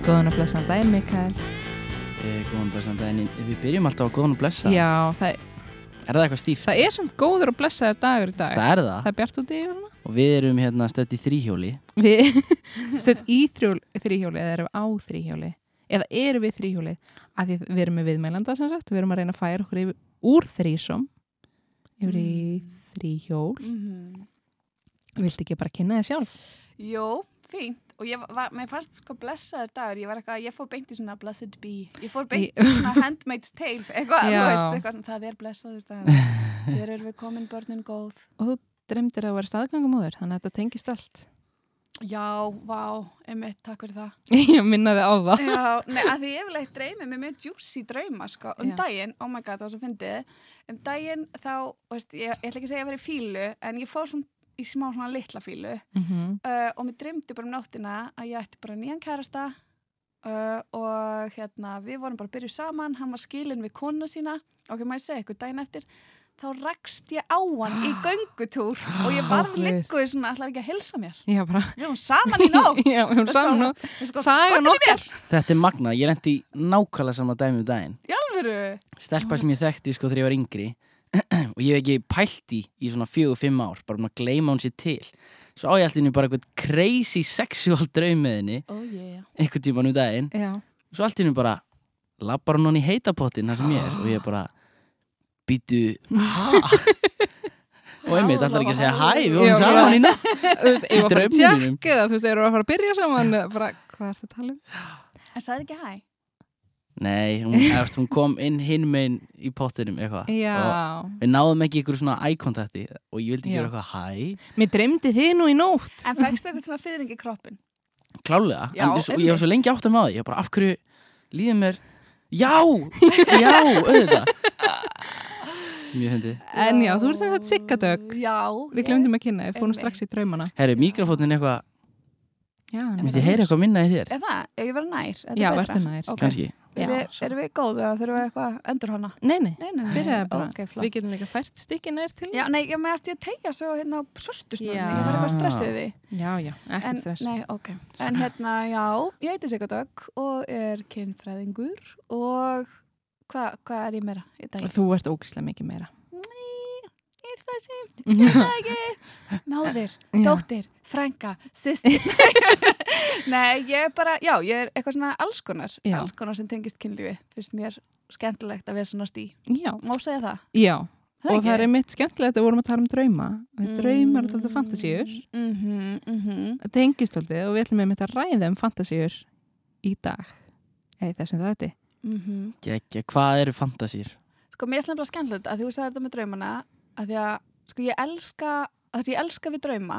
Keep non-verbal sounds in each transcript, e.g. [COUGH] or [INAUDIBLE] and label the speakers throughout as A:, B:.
A: Góðan og blessan daginn, Mikael.
B: Eh, góðan blessan daginn. Við byrjum alltaf á góðan og blessa.
A: Já, það,
B: Er það eitthvað stíft?
A: það er samt góður og blessaður dagur í dag.
B: Það er það.
A: Það er bjart út í yfirna.
B: Og við erum hérna stödd í þrýhjóli.
A: Við [LAUGHS] stöðum í þrýhjóli eða erum á þrýhjóli. Eða erum við þrýhjóli. Af því við erum með viðmælanda sem sagt. Við erum að reyna að færa okkur yfir, úr þrýsom yfir í þrýhjól.
C: Mm
A: Viltu ekki bara kynna þið sjálf?
C: Jó, fínt. Og ég var, mér fannst sko blessaður dagur. Ég var eitthvað, ég fór beint í svona blessed bee. Ég fór beint í svona handmaid's tale. Eitthvað, þú veist, eitthvað, það er blessaður dagur. [LAUGHS] Þér erum við komin börnin góð.
A: Og þú dreymdir að vera staðgangumóður, þannig að þetta tengist allt.
C: Já, vá, einmitt, takk fyrir það. [LAUGHS]
A: Ég minnaði á það.
C: Já, nei, að því yfirleitt dreymið mér mjög juicy drauma, sko. Um
A: Já.
C: daginn, oh my god, það var svo fyndið. Um daginn þá, veist, ég, ég ætla ekki að segja að vera í fílu, en ég fór svona í smá svona litla fílu.
A: Mm
C: uh, og mér dreymdi bara um nóttina að ég ætti bara nýjan kærasta uh, og hérna við vorum bara að byrja saman, hann var skilinn við kona sína ekki maður segja eitthvað daginn eftir þá rakst ég á hann í [GASPS] göngutúr og ég var
A: Ó, Guð.
C: líkuð svona, ætlaði ekki að hilsa mér
A: Já, bara.
C: við erum saman í [LAUGHS] nótt
A: Já, við erum saman nótt. Okkar.
B: Þetta er magnað. Ég lendi í nákvæmlega sama dæmi um daginn. Stelpa sem ég þekkti sko þegar ég var yngri. [CLEARS THROAT] og ég hef ekki pælt í í svona fjögur, fimm ár. Bara um að gleyma hún sér til. Svo á ég alltaf bara eitthvað crazy sexual draum með henni.
C: oh yeah
B: Eitthvað tíman um daginn.
A: Já.
B: Svo allt í henni bara labbar hún hann í heitapottin þar sem ég er. Og ég bara býtu, [LAUGHS] og einmitt, allar ekki að segja hæ, við vorum saman í nefn. [LAUGHS]
A: Þú veist, ég var að fara að tjekka það, þú veist, erum við að fara að byrja saman, bara, hvað er þetta að tala um?
C: en sagði ekki hæ
B: Nei, hún, [LAUGHS] eftir, hún kom inn hinn meginn í pottinum eitthvað. Og við náðum ekki ykkur svona eye contacti og ég vildi
A: Já.
B: gera eitthvað hæ.
A: mér dreymdi þið nú í nótt.
C: en fækstu eitthvað svona fyrring í kroppin
B: Klálega,
C: Já,
B: en svo, ég var svo lengi átt að með það Ég var bara, af hverju líður mér Já, já, auðvitað Mjög hindi
A: En já, þú ert sem sagt Siggadögg.
C: já
A: Við glemdum að kynna, við fórum strax í draumana.
B: Herru, mikrofónin eitthvað
A: Já, hann er
B: Vist ég heyri eitthvað minna í þér,
C: er það, ég verið nær það
A: Já, verður nær. Já,
C: Erum við,
A: svo.
C: erum við góð eða þurfum við eitthvað að endur hana?
A: Nei, nei,
C: Nei, nei, nei.
A: byrjaði bara. Við getum líka fært stikkin nær til.
C: Já, nei, ég meðast ég tegja svo hérna á.
A: Já.
C: Ég var eitthvað stressuð við.
A: Já, já,
C: En,
A: ekkert stress.
C: nei, ok. En hérna, já, ég heiti Sigurdögg og er kynfræðingur og hvað hva er ég meira í dag?
A: Þú ert ógislega mikið meira.
C: Nei, er það semt? Ég [LAUGHS] veit það ekki. Máðir, [LAUGHS]
A: Já.
C: dóttir, frænka, sýstir. [LAUGHS] nei, ég er bara, já, ég er eitthvað svona alls konar.
A: Já.
C: Alls konar sem tengist kynlífi. Fyrst mér skemmtilegt að vera svona stí.
A: Já,
C: Má segja það?
A: já.
C: Það
A: og það er einmitt skemmtilegt að við vorum að tala um drauma. Við draumar og þetta fantasíur.
C: mm -hmm, mm -hmm.
A: Það tengist alltaf og við ætlum einmitt að ræða um fantasíur í dag. Eða þessum þetta.
C: Mm
B: Gekja, hvað eru fantasýr?
C: Sko, mér er slemmt skemmtilegt að þú sagði þetta með draumana að því að, sko, ég elska að því ég elska við drauma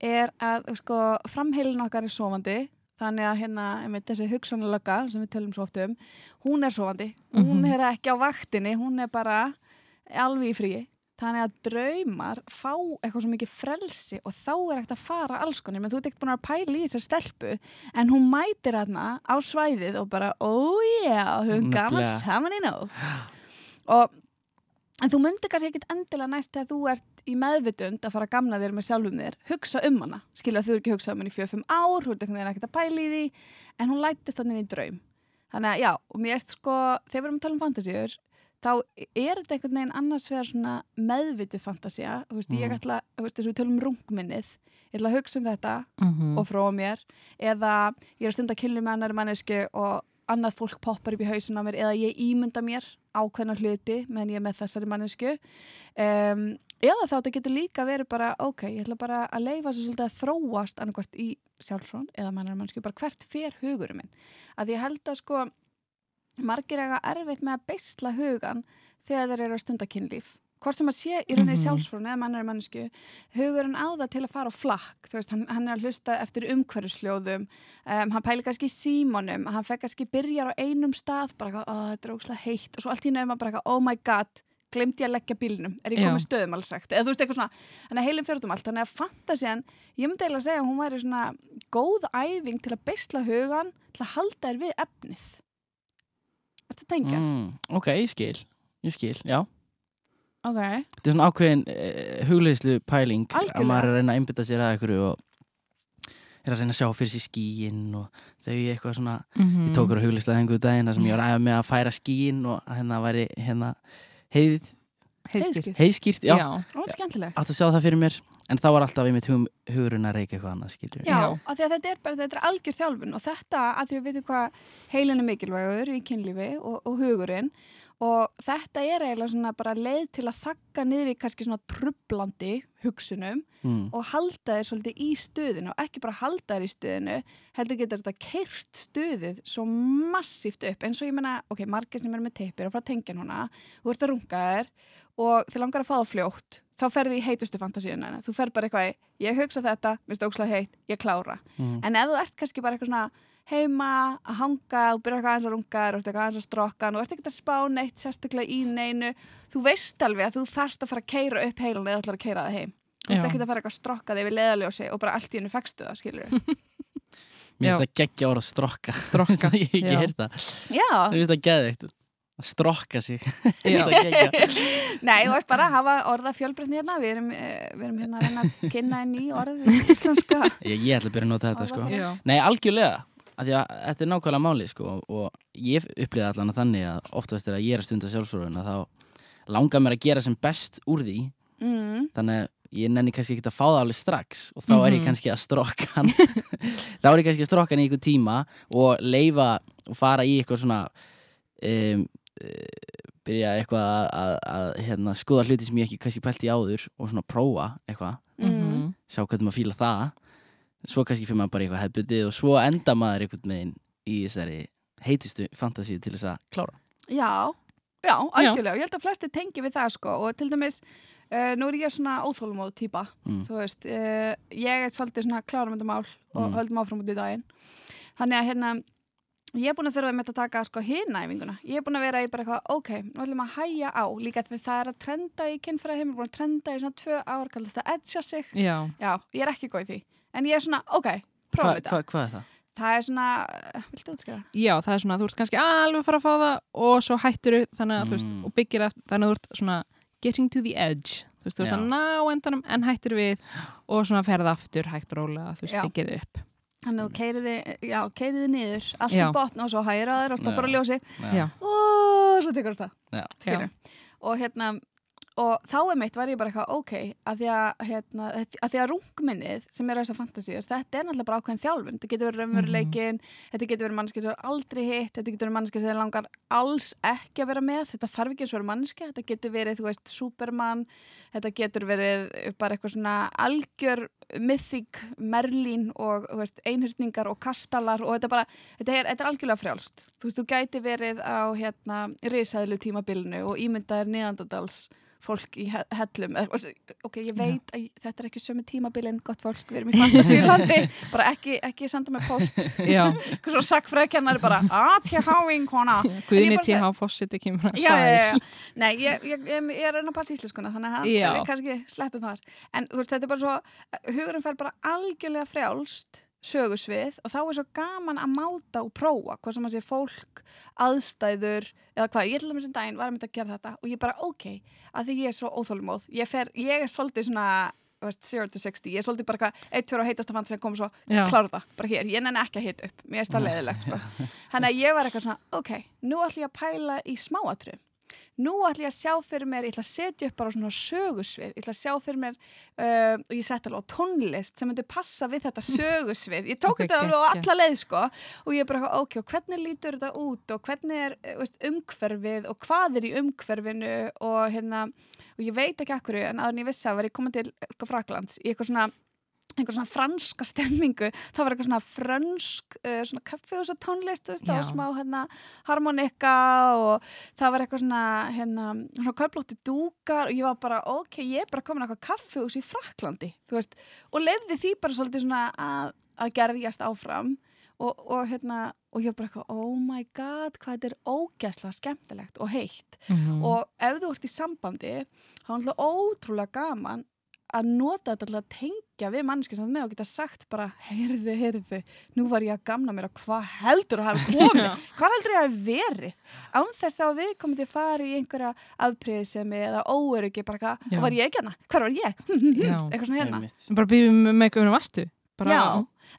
C: er að, sko, framheilin okkar er sofandi þannig að hérna, einmitt, þessi hugsanalögga sem við tölum svo oft um, hún er sofandi hún
A: Mhm.
C: er ekki á vaktinni, hún er bara alveg í fríi þannig að draumar fá eitthvað svo mikið frelsi og þá er ekkert að fara alls konar, menn þú ert ekkert búin að pæla í þessar stelpu en hún mætir hérna á svæðið og bara, ó já, hún gaman saman í nóg og en þú myndir kannski ekkit endilega næst þegar þú ert í meðvitund að fara að gamna þér með sjálfum þér hugsa um hana, skilja þú er ekki hugsað um henni í 4-5 ár, þú ert ekkert að pæla í því en hún lætist þannig í draum. Þannig að já, og mér erst sko þegar við erum að tala um fantasíur þá er þetta einhvern veginn annars vegar svona meðvitu fantasía, þú veist, ég
B: Mhm.
C: ætla þú veist, þess að við tölum um rungminnið ég ætla að hugsa um þetta
A: Mm
C: og fróa mér. Eða ég er að stunda kynlu með annari mannesku og annað fólk poppar upp í hausin á mér eða ég ímynda mér ákveðna hluti meðan ég er með þessari mannesku um, eða þá þetta getur líka verið bara ok, ég ætla bara að leifa svo svolítið að þróast annarkvært í sjálfsfrón eða mannari mannesku, bara hvert fer hugurinn minn. Að ég held að sko margir eiga erfitt með að beisla hugan þegar þeir eru að stunda kynlíf. Hvort sem að sé í rauninni
A: Mhm.
C: sjálfsfrón eða mannari mannesku hugurinn á það til að fara á flakk. Þú veist, hann, hann er að hlusta eftir umhverjusljóðum um, hann pæli kannski í símanum hann fekk kannski byrjar á einum stað bara "Ó, þetta er ógslag heitt. Og svo allt í nefnum bara eitthvað, oh my god glemdi ég að leggja bílnum, er ég komið stöðum alls sagt, eða þú veist eitthvað svona. Þannig að heilin fyrir út um allt, þannig að fantasían ég myndi eiginlega að segja að hún væri svona góð æfing til að beisla hugan til að halda þér við efnið Þetta tengja?
B: mm, Ok, ég skil, ég skil, já
C: Ok
B: Þetta er svona ákveðin uh, hugleislu pæling að
C: Algjörlega.
B: maður er að reyna að einbytta sér að einhverju og er að reyna að sjá fyrir sér skíin og þau eitthvað svona
A: Mhm.
B: ég tók okkur hugleislega hengu daginn þar sem ég var að æfa með að færa skíin og að hérna væri hérna heið,
A: heiðskýrt
B: heiðskýrt, já,
A: já,
C: Ó, skemmtilegt.
B: átt að sjá það fyrir mér en þá var alltaf einmitt hug, hugurinn að reyka eitthvað annað skilur
C: Já,
A: Já.
C: af því að þetta er bara, þetta er algjör þjálfun og þetta, að því við veitum hvað heilin er mikilvægur í kynlífi og, og hugurinn og þetta er eiginlega svona bara leið til að þakka niður í kannski svona trublandi hugsunum
B: mm.
C: og halda þér svolítið í stuðinu og ekki bara halda þér í stuðinu heldur getur þetta keirt stuðið svo massíft upp eins og ég menna, ok, margir sem eru með teipir og frá tengja núna, þú ert að runga þér og þið langar að fá það fljótt þá ferði í heitustu fantasíuna þú fer bara eitthvað, í, ég hugsa þetta, mér stókslega heitt ég klára,
B: Mm.
C: en ef þú ert kannski bara eitthvað svona heima að hanga og byrja eitthvað aðeins að runga og ert eitthvað aðeins að strokka og ert ekkert að spá neitt sérstaklega í neinu þú veist alveg að þú þarft að fara að keira upp heilan eða ætlar að keira það heim. Þú ert ekkert að fara eitthvað að strokka þig við leðaljósi og bara allt í hennu fekstu það, skilur [LAUGHS]
B: Mér
A: Já.
B: finnst það geggja ára að strokka.
A: Strokka, [LAUGHS]
B: Ég hef ekki heyrt það.
C: Já,
B: Mér finnst það geðveikt að strokka sig.
C: Nei, þú ert bara að hafa orða fjölbreytni hérna. Við erum, eh, við erum hérna að reyna að kynna inn í orð í íslenska [LAUGHS]
B: ég, ég ætla að byrja að nota þetta sko.
A: Já,
B: Nei, algjörlega. Að Því að þetta er nákvæmlega máli sko og ég upplýði allan að þannig að oftast er að ég er að stunda sjálfsfróðuna þá langar mér að gera sem best úr því.
C: Mm,
B: þannig að ég nenni kannski ekki að fá það alveg strax og þá er ég
A: Mhm.
B: kannski að strokka hann. [LAUGHS] Þá er ég kannski að strokka hann í einhver tíma og leifa og fara í eitthvað svona um, byrja eitthvað að, að, að hérna, skoða hluti sem ég ekki kannski pælt í áður og svona prófa eitthvað.
A: Mhm,
B: sjá hvernig maður fíla það. Svo kannski fyrir maður bara eitthvað hefbutið og svo enda maður einhvern veginn í þessari heitustu fantasíu til þess að klára.
C: Já, já, algjörlega. Og ég held að flesti tengi við það sko. Og til dæmis uh, nú er ég svona óþólumóð típa
B: mm.
C: þú veist, uh, ég er svolítið svona klára með þetta mál og
B: Mm.
C: höldum áfram út í daginn. Þannig að hérna ég er búin að þurfa með að taka sko hinæfinguna ég er búin að vera í bara eitthvað, ok nú ætlum að hæja á, líka því það er að trenda í kynfæra heimil, búin að trenda í svona tvö ár kallast það edja sig,
A: já,
C: já, ég er ekki góð í því. En ég er svona, ok,
B: Hva,
C: prófa þetta.
B: hva, hvað er það?
C: það er svona, uh, viltu útskjöra?
A: já, það er svona, þú ert kannski alveg að fara að fá það og svo hættur þannig að þú veist,
B: Mm.
A: og byggir það þannig að þú ert svona getting to the edge. Þú veist, þú ert að ná endanum en hættur við og svona ferða aftur hægt rólega, þú veist, byggið upp
C: Þannig að þú keiriði, já, keiriði niður allt
A: Já.
C: í botn og svo hægir að þér og stoppar á ljósi.
A: Já,
C: og svo tekur það og hérna og þá er meitt var ég bara eitthvað ok að því að, hérna, að því að rungminnið sem er þessar fantasíur, þetta er náttúrulega bara ákveðin þjálfun, þetta getur verið raunveruleikin þetta getur verið mannski sem er aldrei hitt þetta getur verið mannski sem langar alls ekki að vera með, þetta þarf ekki að vera mannski þetta getur verið, þú veist, Superman þetta getur verið bara eitthvað svona algjör mythik Merlín og einhyrningar og kastalar og þetta bara þetta er, þetta er algjörlega frjálst. Þú veist, þú gæti verið á hérna fólk í he- hellum ok, ég veit að þetta er ekki sömu tímabilin, gott fólk, við erum í fantasílandi [LAUGHS] bara ekki, ekki senda mig post. Eitthvað svo sakfræðkennari bara hona [LAUGHS] bara
A: T.H. Fawcett kemur að
C: já, já, já,
A: sæl.
C: Nei, ég, ég, ég, ég er að passa íslenskuna þannig að
A: Já.
C: við kannski sleppum þar. En þú veist, þetta er bara svo hugurinn fer bara algjörlega frjálst sögusvið og þá er svo gaman að máta og prófa, hvað sem að sé fólk aðstæður eða hvað, ég til dæmis um daginn var að mynda að gera þetta og ég bara ok, að því ég er svo óþólumóð ég, fer, ég er svolítið svona veist, 0 to 60, ég er svolítið bara eitthvað eitt, tjóra og heitasta fant sem kom svo það, bara hér, ég nenni ekki að hita upp. Mér er það leiðilegt sko. [LAUGHS] þannig að ég var eitthvað svona, ok, nú ætlum ég að pæla í smáatru nú ætlum ég að sjá fyrir mér, ég ætla að setja upp bara svona sögusvið, ég ætla að sjá fyrir mér uh, og ég sett alveg á tónlist sem myndi passa við þetta [LAUGHS] sögusvið. Ég tók
A: Ok,
C: þetta alveg á alla leið sko og ég bara, ok, og hvernig lítur þetta út og hvernig er eh, veist, umhverfið og hvað er í umhverfinu og hérna, og ég veit ekki akkur en aðan ég vissi að var ég komin til Fraklands í eitthvað svona einhver svona franska stemmingu það var eitthvað svona frönsk uh, svona kaffehús og tónlist þú veist, það var
A: Já.
C: smá hérna, harmonika og það var eitthvað svona hérna, svona köflótti dúkar og ég var bara, ok, ég er bara komin að eitthvað kaffehús í Fraklandi, veist og lefði því bara svolítið svona að, að gerjast áfram og, og hérna, og ég var bara eitthvað, oh my god hvað þetta er ógæslega skemmtilegt og heitt
A: Mhm.
C: og ef þú ert í sambandi þá er alltaf ótrúlega gaman að nota þetta til að tengja við mannski sem með og geta sagt bara heyrðu, heyrðu, nú var ég að gamna mér að hvað heldur að hafa [LAUGHS] komið? Hvað heldur ég að hafa verið? Án þess að við komum til að fara í einhverja afbreyðisemi eða óöryggi bara hvað, var ég ekki hana, hvar var ég? [LAUGHS] Eitthvað svona hérna.
A: Bara býðum með eitthvað um vastu bara,
C: Já,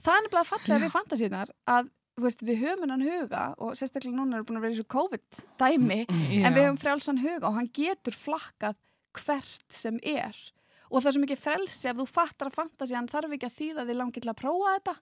C: það er nefnilega fallega við fantasíunar að þú veist, við höfum hennan huga og sérstaklega núna er búin að vera í svo COVID-dæmi
A: já.
C: en við höfum frjálsan huga og hann getur flakkað hvert sem er og það er svo mikið frelsi ef þú fattar að fantasían þarf ekki að þýða þið langið til að prófa þetta.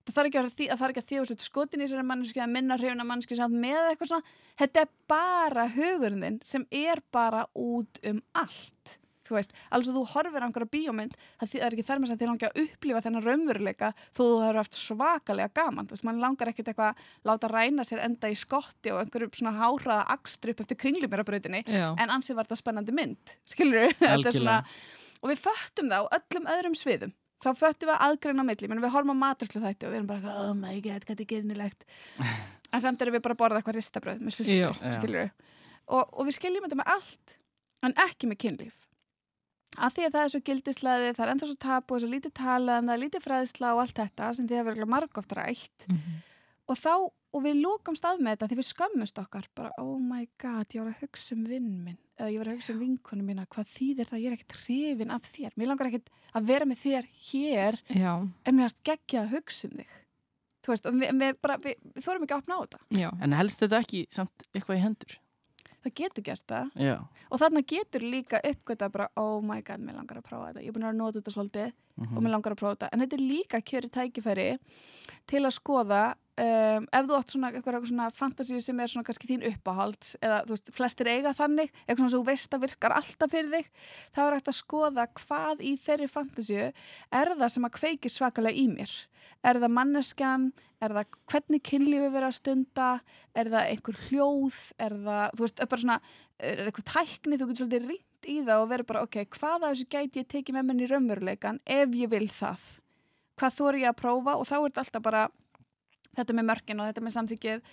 C: Það þarf ekki að, því, það þarf ekki að þýða að skotin í þessari manneski að minna hrifuna manneski samt með eitthvað svona. Þetta er bara hugurinn þinn sem er bara út um allt þú veist, alveg þú horfir á einhverja bíómynd það er ekki þar með að þið langi að upplifa þennan raunveruleika þó þú hefur haft svakalega gaman þú veist, mann langar ekkit eitthvað að láta ræna sér enda í skotti og einhverju svona háraða akstri upp eftir kringlumirabrautinni
A: Já.
C: en ansið var þetta spennandi mynd skilur [LAUGHS] þetta er svona og við föttum það á öllum öðrum sviðum. Þá föttum við aðgreina á milli. Menn við horfum á maturslu þætti og við erum bara oh my god, hvað er gernilegt [LAUGHS] en samt erum við bara að borða eitthvað ristabröð með við og, og við skiljum þetta með allt en ekki með kynlíf. Að því að það er svo gildisleði, það er ennþá svo tapu og svo lítið talað, um það er lítið fræðsla og allt þetta sem þið hefur verið margóft rætt.
A: Mhm.
C: og þá, og við lókumst af með þetta því við skömmust okkar, bara oh my god ég var að hugsa um vinn minn ég var að hugsa um vinkunum mína, hvað þýðir það ég er ekkert hrifin af þér, mér langar ekkert að vera með þér hér
A: Já.
C: en mér erst geggja að hugsa um þig þú veist, og við, við, bara, við, við þórum ekki að opna á þetta
A: Já.
B: En helst þetta ekki samt eitthvað í hendur?
C: það getur gert það
B: Já.
C: og þarna getur líka uppgöta bara oh my god, mér langar að prófa þetta ég er búin að nota þetta svolítið
B: Mhm.
C: og mér langar að prófa þetta en þetta er líka kjöri tækifæri til að skoða um, ef þú átt svona eitthvað svona fantasíu sem er svona kannski þín uppáhald eða þú veist, flestir eiga þannig eitthvað svona sem þú veist að virkar alltaf fyrir þig þá er hægt að skoða hvað í þeirri fantasíu er það sem að kveikir svakalega í mér. Er það manneskjan, er það hvernig kynlífi verið að stunda? Er það einhver hljóð? Er það, þú veist, er bara svona er eitthvað tækni, þú getur svolítið rýnt í það og verið bara, ok, hvað af þessu gæti ég tekið með þetta með mörkin og þetta með samþykið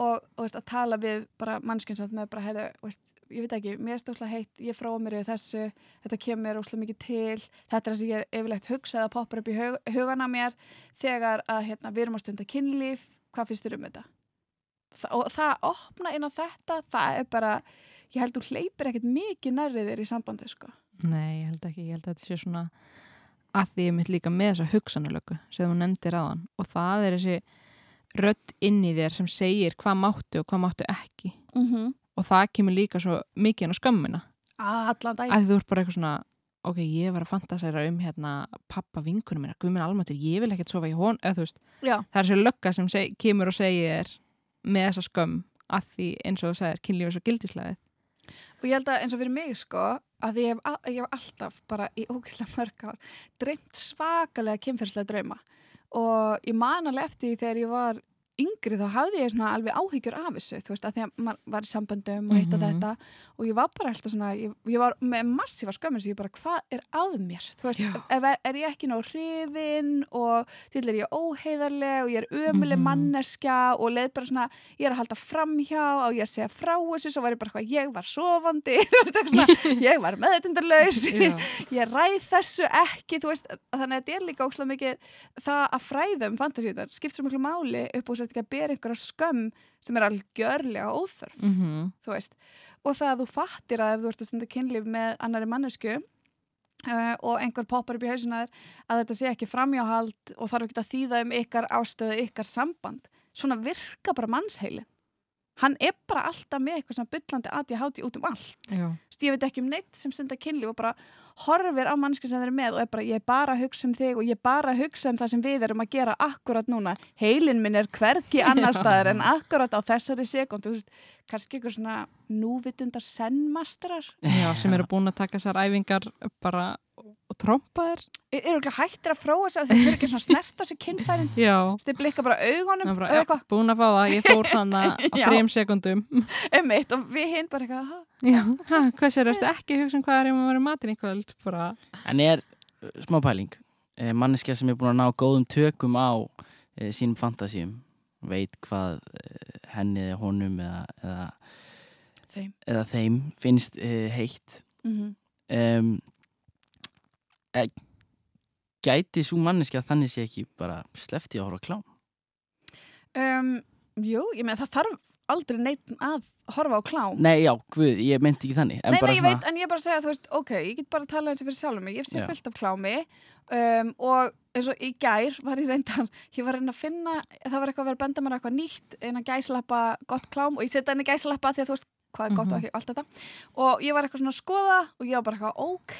C: og, og veist, að tala við bara mannskjönsamt með bara, heyrðu, veist, ég veit ekki, mér er stóðslega heitt, ég fróa mér í þessu, þetta kemur óslega mikið til, þetta er það sem ég er yfirlegt hugsað að poppar upp í hug, hugana mér þegar að hérna, við erum á stunda kynlíf, hvað finnst þér um þetta? Þa, og það að opna inn á þetta, það er bara, ég held þú hleypir ekkert mikið nærrið þér í sambandi, sko.
A: Nei, ég held ekki, ég held að þetta sé svona að því ég mitt líka með þessa hugsanulöku sem þú nefndir aðan og það er þessi rödd inn í þér sem segir hvað máttu og hvað máttu ekki.
C: Mm -hmm.
A: og það kemur líka svo mikið inn á skömmina.
C: Allan dag.
A: að þú ert bara eitthvað svona ok, ég var að fantasæra um hérna pappa vinkunum minna, guð minn almatur, ég vil ekkert sofa í hon, eða þú veist,
C: Já,
A: það er þessi lögga sem seg, kemur og segir með þessa skömm að því eins og þú segir, kynlífi er svo gildisleðið
C: og ég held að eins og fyrir mig sko að ég hef, a- ég hef alltaf bara í ógislega mörg ár dreymt svakalega kynferðslega drauma og ég man alveg eftir þegar ég var yngri þá hafði ég svona alveg áhyggjur af þessu þú veist að því að maður var í samböndum og hitt og
A: Mhm.
C: þetta og ég var bara alltaf svona ég, ég var með massífa skömmur sem ég bara hvað er að mér? Þú veist er, er ég ekki ná hrifin og til er ég óheiðarleg og ég er ömuleg
A: Mhm.
C: manneskja og leið bara svona ég er að halda framhjá og ég segja frá þessu svo var ég bara eitthvað ég var sofandi. [LAUGHS] Svona, [LAUGHS] ég var meðutundarlaus [LAUGHS] ég ræð þessu ekki þú veist, þannig að þetta er líka ókslega mikið það að fræðum fantasíðar skipt svo miklu máli upp og svo ekki að bera einhverja skömm sem er algjörlega óþörf
A: mm
C: þú veist, og það að þú fattir að ef þú ert að stunda kynlíf með annari mannesku uh, og einhver poppar upp í hausuna þér að þetta sé ekki framjáhald og þarf ekki að þýða um ykkar ástöðu, ykkar samband. Svona virka bara mannsheilin hann er bara alltaf með eitthvað svona byllandi ADHD út um allt veist, ég veit ekki um neitt sem stundar kynlíf og bara horfir á mannski sem þeir eru með og er bara, ég er bara að hugsa um þig og ég er bara að hugsa um það sem við erum að gera akkurat núna. Heilin minn er hvergi [LAUGHS] annar staðar en akkurat á þessari sekundu. Þú veist, kannski eitthvað svona núvitundar sennmastrar.
A: Já, sem eru búin að taka þessar æfingar bara og trompa þér
C: Er, eru ekki hættir að fróa sér þeir eru ekki svona snert á sér kynfærin.
A: Já,
C: Þeir blikka bara augunum
A: er bara,
C: eitthvað
A: búin að fá það, ég fór þannig [LAUGHS] á
C: Já.
A: þrejum sekundum [LAUGHS]
C: um eitt og við hinn bara eitthvað, "Ha?"
A: Já, ha, hvað sér, veistu ekki hugsa um hvað er um að vera í matinn í kvöld bara,
B: En er uh, smá pæling eh, manneskja sem er búin að ná góðum tökum á eh, sínum fantasíum veit hvað eh, henni eða honum eða, eða,
C: þeim.
B: eða þeim finnst eh, heitt
C: Mm
B: um, e, gæti svo manneski að þannig sé ekki bara slefti að horfa á klám?
C: Um, jú, ég með það þarf aldrei neitt að horfa á klám.
B: Nei, já, guð, ég meinti ekki þannig en
C: Nei, nei, ég veit, en ég bara segja, þú veist, ok, ég get bara að tala eins og fyrir sjálfum mig, ég sé fullt af klámi um, og eins og í gær var ég reyndan, ég var að reyna að finna, það var eitthvað að vera að benda mér eitthvað nýtt, eina gæslappa, gott klám og ég setja henni gæslappa því að þú veist hvað er gott
A: Mhm.
C: og ekki, allt þetta og ég var eitthvað svona að skoða og ég var bara eitthvað, ok,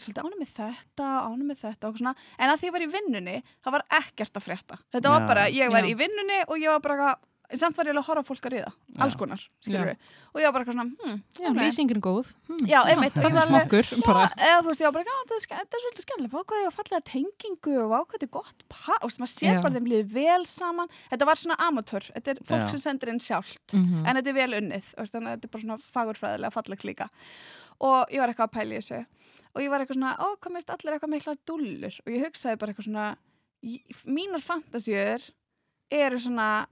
C: svolítið ánum með þetta, ánum með þetta og svona, en að því ég var í vinnunni, það var ekkert að frétta, þetta var
B: Já.
C: bara, ég var
A: Já.
C: í vinnunni og ég var bara eitthvað, samt var ég alveg að horfa fólk að ríða, alls konar, skilur
A: Já.
C: við og ég var bara eitthvað svona, hm,
A: Já,
C: ok.
A: lýsingin góð. Hm.
C: Já, einmitt, var alveg-
A: Smokkur,
C: eða þú veist, ég var bara, já, þetta er, þetta er svolítið skemmtilega, hvað ég að fallega tengingu og hvað þetta er gott, pa, og maður sér
A: Já.
C: bara þeim liðið vel saman, þetta var svona amatör, þetta er fólk sem sendir inn sjálft,
A: Mhm.
C: en þetta er vel unnið, þú veist, þannig að þetta er bara svona fagurfræðilega fallegt líka, og ég var eitthvað að pæla í þessu, og ég var eitthvað svona, ó, hvað minnst allir eitthvað mikla dullur, og ég hugsaði bara eitthvað svona, mínar fantasjör eru svona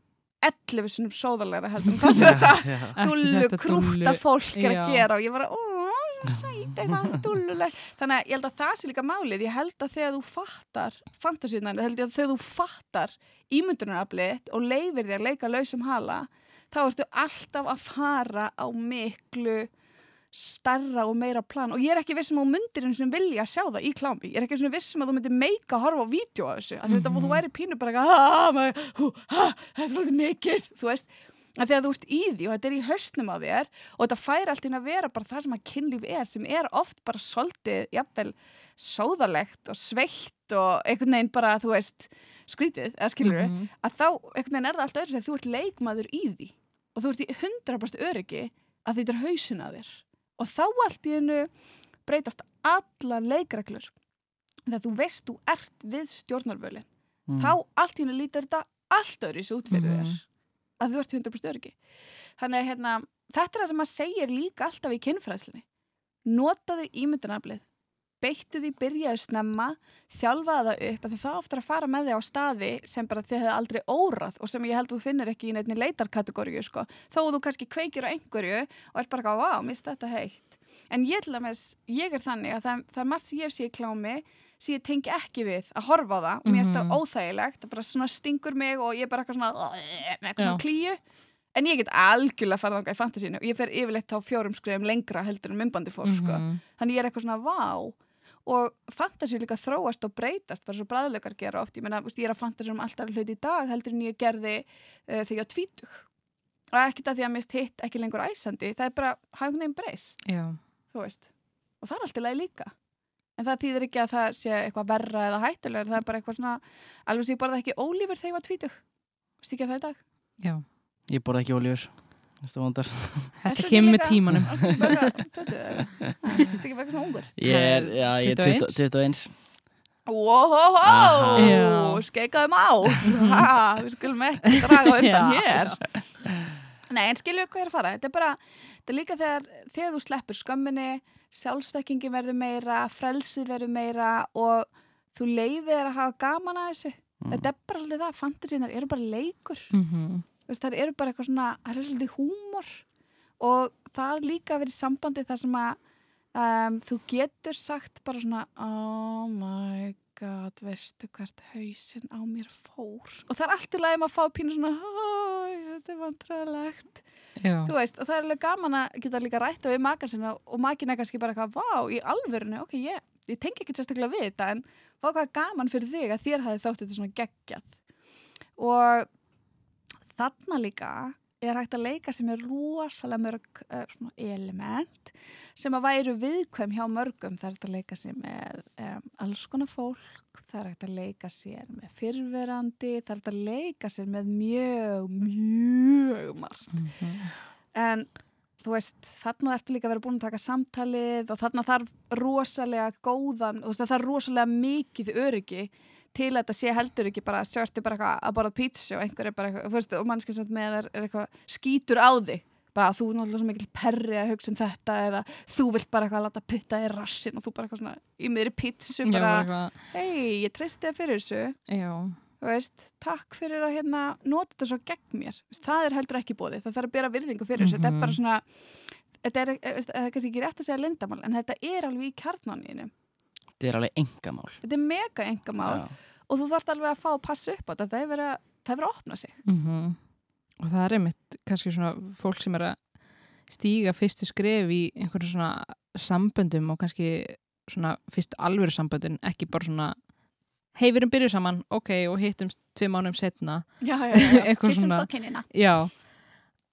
C: 11 sinum sóðalega heldur [LAUGHS] dullu, krúta fólk er að gera og ég bara, ó, sæt, eitthvað dulluleg þannig að ég held að það sé líka málið. Ég held að þegar þú fattar fantasíunan, held ég að þegar þú fattar ímyndunaraflið og leifir þér leika lausum hala, þá ertu alltaf að fara á miklu starra og meira plan. Og ég er ekki vissum á myndirinn sem vilja sjá það í klámi, ég er ekki vissum að þú myndir meika að horfa á vídeo af þessu, þetta
A: Mhm.
C: þú væri pínu bara eitthvað, "Ah, maður, hú, ha, þetta er svolítið mikið, þú veist að þegar þú ert í því og þetta er í hausnum á þér og þetta fær allt inn að vera bara það sem að kynlíf er sem er oft bara svolítið jafnvel sóðalegt og sveitt og einhvern veginn bara þú veist skrítið, eða skilur
A: Mhm.
C: að þá einhvern veginn er það allt öðru sem þú ert leikmaður í því og þú ert í 100% öryggi að þetta er hausin að þér og þá allt í hennu breytast allar leikreglur. Þegar þú veist þú ert við stjórnarvölin
B: Mm.
C: þá allt í hennu lítur þetta allt öðru sér út fyrir
A: Mhm.
C: þér. Að þú ert 100% öryggi. Þannig að hérna, þetta er það sem maður segir líka alltaf í kynfræðslinni notaðu ímyndunaflið beittu því, byrjaðu snemma þjálfaðu það upp, því það ofta er að fara með þig á staði sem bara þið hefði aldrei órað og sem ég held þú finnir ekki í neittni leitarkategóriu sko. þó að þú kannski kveikir á einhverju og ert bara eitthvað, vá, mist þetta heitt en ég til dæmis, ég er þannig að það, það er margt sem ég sé í klámi sem ég tengi ekki við að horfa á það og mér finnst það
A: Mhm.
C: óþægilegt, það bara svona stingur mig og ég er bara eitthvað svona eitthvað klíu en ég get algjörlega farið þangað í fantasínu og ég fer yfirleitt á fjórum skrifum lengra heldur en mymbandi fór sko.
A: Mhm.
C: þannig ég er eitthvað svona vá og fantasíu líka þróast og breytast bara svo bræðleikar gera oft. Ég, meina, veist, ég er að fantasíu um alltaf hluti í dag heldur en ég gerði uh, þegar ég var tvítug. Og ekkert að því að mist hitt ekki lengur æsandi það er bara neginn breyst og það er alltaf leið líka. En það þýðir ekki að það sé eitthvað verra eða hættulegur það er bara eitthvað svona alveg sem ég borði ekki ólífur þegar ég var tvítug. Að það í dag?
A: Já.
B: Ég borða ekki ólífur Þetta
A: kemur með tímanum.
C: Þetta er ekki bara eitthvað svona ungur.
B: Ég er, já, ég er
A: 21.
B: 20 21
C: Wow, skeikaðum á. Ha, Við skulum ekki draga [LAUGHS] undan hér. Nei, en skilju hvað ég er að fara. Þetta er bara, þetta er líka þegar þegar þú sleppur skömminni sjálfstekkingi verður meira, frelsið verður meira og þú leiðir að hafa gaman að þessu.
B: Mm.
C: Þetta er bara svolítið það, fantasíunar eru bara leikur.
A: Mhm.
C: Það eru bara eitthvað svona, það er svolítið húmor. Og það líka verið sambandi þar sem að um, þú getur sagt bara svona oh my god, veistu hvert hausinn á mér fór? Og það er allt í lagi maður að fá pínu svona "Æ, þetta er vantræðilegt
A: Já.
C: þú veist, og það er alveg gaman að geta líka rætta við makan sinna og makin er kannski bara eitthvað vá, í alvörinu, ok, ég, ég tengi ekki sérstaklega við þetta en vá hvað gaman fyrir þig að þér hafi þótt þetta svona geggjað. Og þarna líka er hægt að leika sem er rosalega mörg uh, svona element sem að væru viðkvæm hjá mörgum það er hægt að leika sér með um, alls konar fólk það er hægt að leika sér með fyrverandi það er hægt að leika sér með mjög, mjög margt
A: Mhm.
C: en þú veist, þarna ertu líka að vera búin að taka samtalið og þarna þarf rosalega góðan, þú veist, það þarf rosalega mikið öryggi til að þetta sé heldur ekki bara, sérstu bara eitthvað að borða pítsu og einhver er bara eitthvað, þú veist, og mannski sem með er, er eitthvað skítur á þig. Bara þú er náttúrulega svo mikil perri að hugsa um þetta eða þú vilt bara eitthvað að láta putta í rassin og þú bara eitthvað svona í miðri pítsu bara, hei, ég treysti þér fyrir þessu.
A: Já.
C: þú veist, takk fyrir að hérna nota þetta svo gegn mér, það er heldur ekki bóði, það þarf að bera virðingu fyrir þessu, þetta er bara
A: Mhm.
C: svona þetta er, eh, veist, það er kannski ekki rétt að segja lindamál, en þetta er alveg í kjarnaninu
B: þetta er alveg engamál
C: þetta er mega engamál
B: Já.
C: og þú þarft alveg að fá að passa upp á þetta það er verið að, það er verið að opna sig
A: Mhm. og það er einmitt kannski svona fólk sem er að stíga fyrstu skref í einhverju svona samböndum og kannski svona fyrstu alvöru samböndin ekki bara svona hei við erum byrjuð saman, ok, og hittumst tvei mánum setna,
C: já, já, [LAUGHS] já,
A: Eitthvað
C: Kyssumst
A: svona-
C: á kinnina.
A: já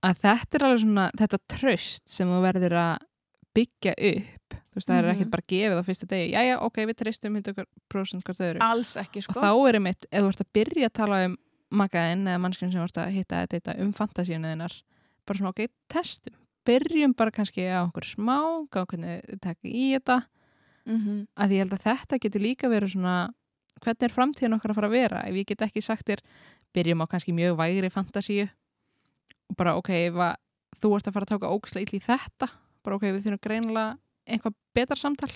A: að þetta er alveg svona, þetta tröst sem þú verður að byggja upp þú veist, það er
C: Mhm.
A: ekkert bara gefið á fyrsta degi, já, já, ok, við treystum 100% hvert öðru.
C: Alls ekki
A: og
C: sko.
A: þá er einmitt, ef þú ert að byrja að tala um makaðinn eða mannskinn sem ert að hitta þetta um fantasíunu þinnar bara svona ok, testum. Byrjum bara kannski á okkur smá gáðum hvernig þið taka í þetta.
C: Mm
A: að ég held að þetta getur líka verið svona hvernig er framtíðin okkar að fara að vera? Ef ég get ekki sagt þér byrjum á kannski mjög vægri fantasíu. Og bara ok, ef þú ert að fara að taka þetta. Bara ok, við þurfum greinilega einhvað betra samtal?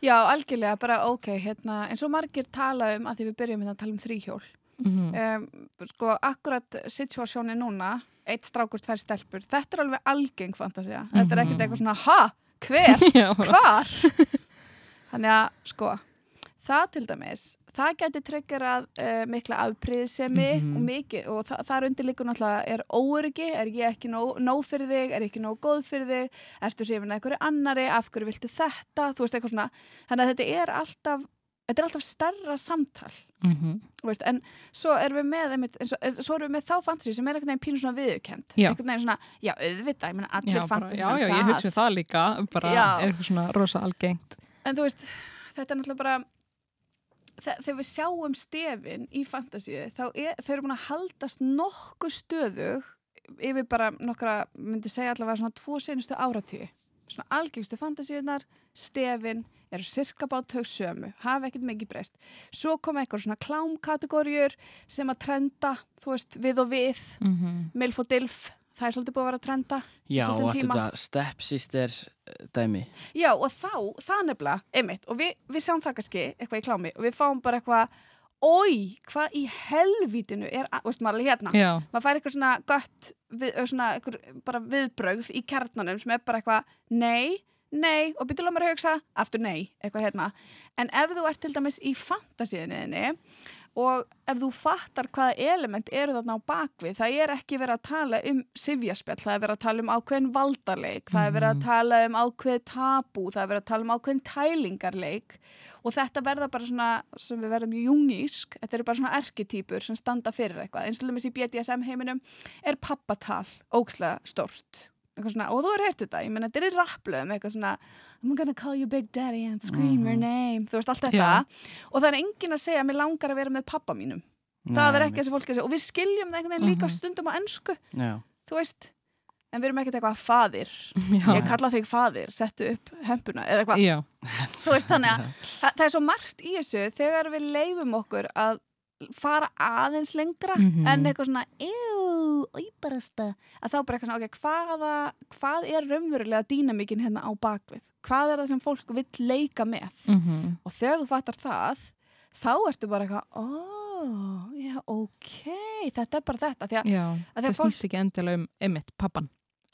C: Já, algjörlega, bara ok, hérna eins og margir tala um að því við byrjum hérna að tala um þrýhjól
A: mm.
C: um, sko, akkurat situasjóni núna eitt strákur, tvær stelpur, þetta er alveg algeng fantasía, þetta er ekkert
A: Mhm.
C: eitthvað svona ha, hver, [LAUGHS] hvar? Þannig að, sko það til dæmis, það geti tryggerað uh, mikla afpriðsemi
A: Mhm.
C: og mikið, og þa þar undir líka náttúrulega er óöryggi, er ég ekki nóg, nóg fyrir þig, er ég ekki nóg góð fyrir þig ertu hrifin að einhverju annari, af hverju viltu þetta, þú veist eitthvað svona þannig að þetta er alltaf þetta er alltaf stærra samtal
A: Mhm.
C: Þú veist, en svo erum við með einmitt, eh, svo erum við með þá fantasy sem er einhvern veginn pínu svona viðurkend
A: Já.
C: einhvern veginn svona, já auðvitað, ég meina allir
A: já, bara,
C: fantasy
A: já, já, ég hugsa um það líka bara
C: Já.
A: eitthvað svona rosa algengt
C: en þú veist, þetta er náttúrulega bara þegar við sjáum stefin í fantasíu, þá er, þau eru búin að haldast nokkuð stöðug yfir bara nokkra, myndi segja allavega svona tvo senustu áratíu svona algengstu fantasíunar stefin eru cirka bát þau sömu hafa ekkert mikið breyst. Svo koma eitthvað svona klámkategóriur sem að trenda, þú veist, við og við.
A: Mm -hmm.
C: milf og dilf það er svolítið búið að vera að trenda
B: Já, og allt
C: tíma.
B: þetta stepsister eh, dæmi.
C: Já, og þá, það nefnilega, einmitt, og við, við sjáum það kannski eitthvað í klámi og við fáum bara eitthvað, oi, hvað í helvítinu er, að- veist, maður alveg hérna,
A: já,
C: maður fær eitthvað svona gött, við, ö, svona eitthvað bara viðbrögð í kjarnanum sem er bara eitthvað, nei, nei, og byrjulega maður að hugsa, aftur nei, eitthvað hérna, en ef þú ert til dæmis í fantasíðinni og ef þú fattar hvaða element eru þarna á bakvið, það er ekki verið að tala um sifjaspjall, það er verið að tala um ákveðin valdarleik, það er verið að
A: Mhm.
C: tala um ákveð tabú, það er verið að tala um ákveðin tælingarleik. Og þetta verða bara svona, sem við verðum jungísk, þetta eru bara svona erketýpur sem standa fyrir eitthvað, eins og dæmis í BDSM heiminum er pappatal ókslega stórt. eitthvað svona, og þú er heyrt þetta, ég menn þetta er rapplöðum eitthvað svona, I'm gonna call you Big Daddy and scream your
B: Mhm.
C: name, þú veist allt þetta.
A: Já.
C: og það er enginn að segja að mér langar að vera með pappa mínum. Það er ekki þessi fólk að segja og við skiljum það einhvern veginn líka
A: Mhm.
C: stundum á ennsku
B: Já,
C: þú veist, en við erum ekkert eitthvað fadir
A: já,
C: ég kalla þig fadir, settu upp hempuna eða eitthvað, þú veist þannig að [LAUGHS] það, það er svo margt í þessu þegar við leifum okkur að fara aðeins lengra
A: Mhm.
C: en eitthvað svona að þá bara eitthvað svona, ok, hvaða hvað er raunverulega dýnamíkin hérna á bakvið hvað er það sem fólk vill leika með
A: Mm
C: og þegar þú fattar það þá ertu bara eitthvað ó, já, ok þetta er bara þetta því að,
A: já. það
C: að fólk
A: snýst ekki endilega um Emmitt, pappan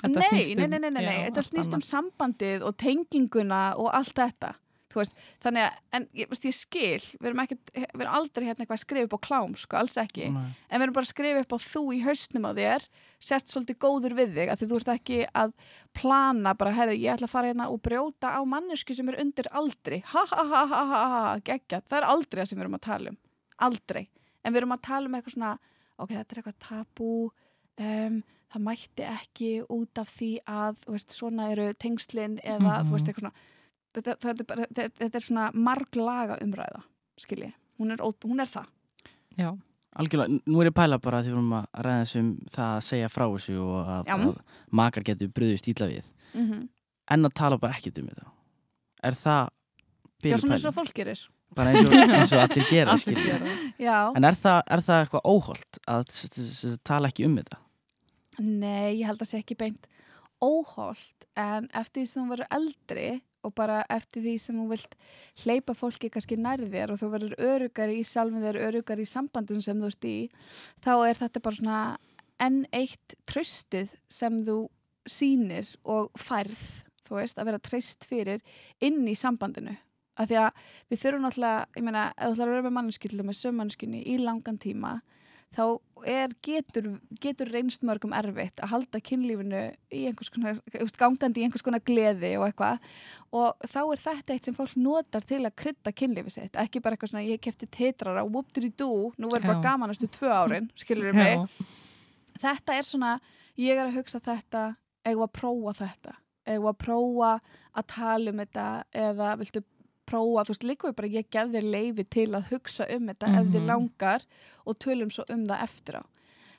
C: nei,
A: um-
C: nei, nei, nei, nei.
A: já,
C: þetta snýst um
A: annað.
C: sambandið og tenginguna og allt þetta veist, þannig að, en ég, veist, ég skil við erum, ekkert, við erum aldrei hérna eitthvað að skrifa upp á klám, sko, alls ekki.
B: Nei.
C: en við erum bara að skrifa upp á þú í haustnum á þér sérst svolítið góður við þig að því þú ert ekki að plana bara, herði, ég ætla að fara hérna og brjóta á mannesku sem er undir aldri. Ha ha ha ha ha ha, geggja það er aldrei það sem við erum að tala um. Aldrei, en við erum að tala um eitthvað svona ok, þetta er eitthvað tabú um, það mætti ekki út af því að, veist, svona eru tengslin eða,
A: Mhm.
C: þú veist, eitthvað svona þetta, þetta, er bara, þetta, þetta er svona marglaga umræða, skilji hún er, hún er það.
A: Já,
B: Algjörlega, nú er ég pæla bara því við erum að ræða þessum það að segja frá þessu og að, að makar getur bröðust ítla við.
C: Mm
B: en að tala bara ekkert um þetta. Er það
C: Já, svona eins og fólk gerir.
B: Bara eins og, eins og allir gera,
A: allir
B: skilji
A: gera. Það.
C: Já.
B: En er það, er það eitthvað óholt að tala ekki um þetta?
C: Nei, ég held að sé ekki beint óholt, en eftir því sem þú verður eldri og bara eftir því sem þú vilt hleypa fólki kannski nærði þér og þú verður örugari í sjálfum þér, örugari í sambandum sem þú ert í, þá er þetta bara svona enn eitt tröstið sem þú sýnir og færð, þú veist, að vera treyst fyrir inn í sambandinu. af því að við þurfum náttúrulega, ég meina, ef þú ætlar að vera með mannskyldu með sömmannskinni í langan tíma þá er, getur, getur reynst mörgum erfitt að halda kynlífinu í einhvers konar, gangandi í einhvers konar gleði og eitthvað. Og þá er þetta eitt sem fólk notar til að krydda kynlífi sitt, ekki bara eitthvað svona ég kefti titrara og whoop doo nú verður bara gamanastu tvö árin, [LAUGHS] skilur mig?
A: Já.
C: þetta er svona, ég er að hugsa þetta eigum að prófa þetta? Eigum að prófa að tala um þetta eða viltu prófa, þú veist, líka við bara ég gef þér leifi til að hugsa um þetta ef þið
A: Mhm.
C: langar og tölum svo um það eftir á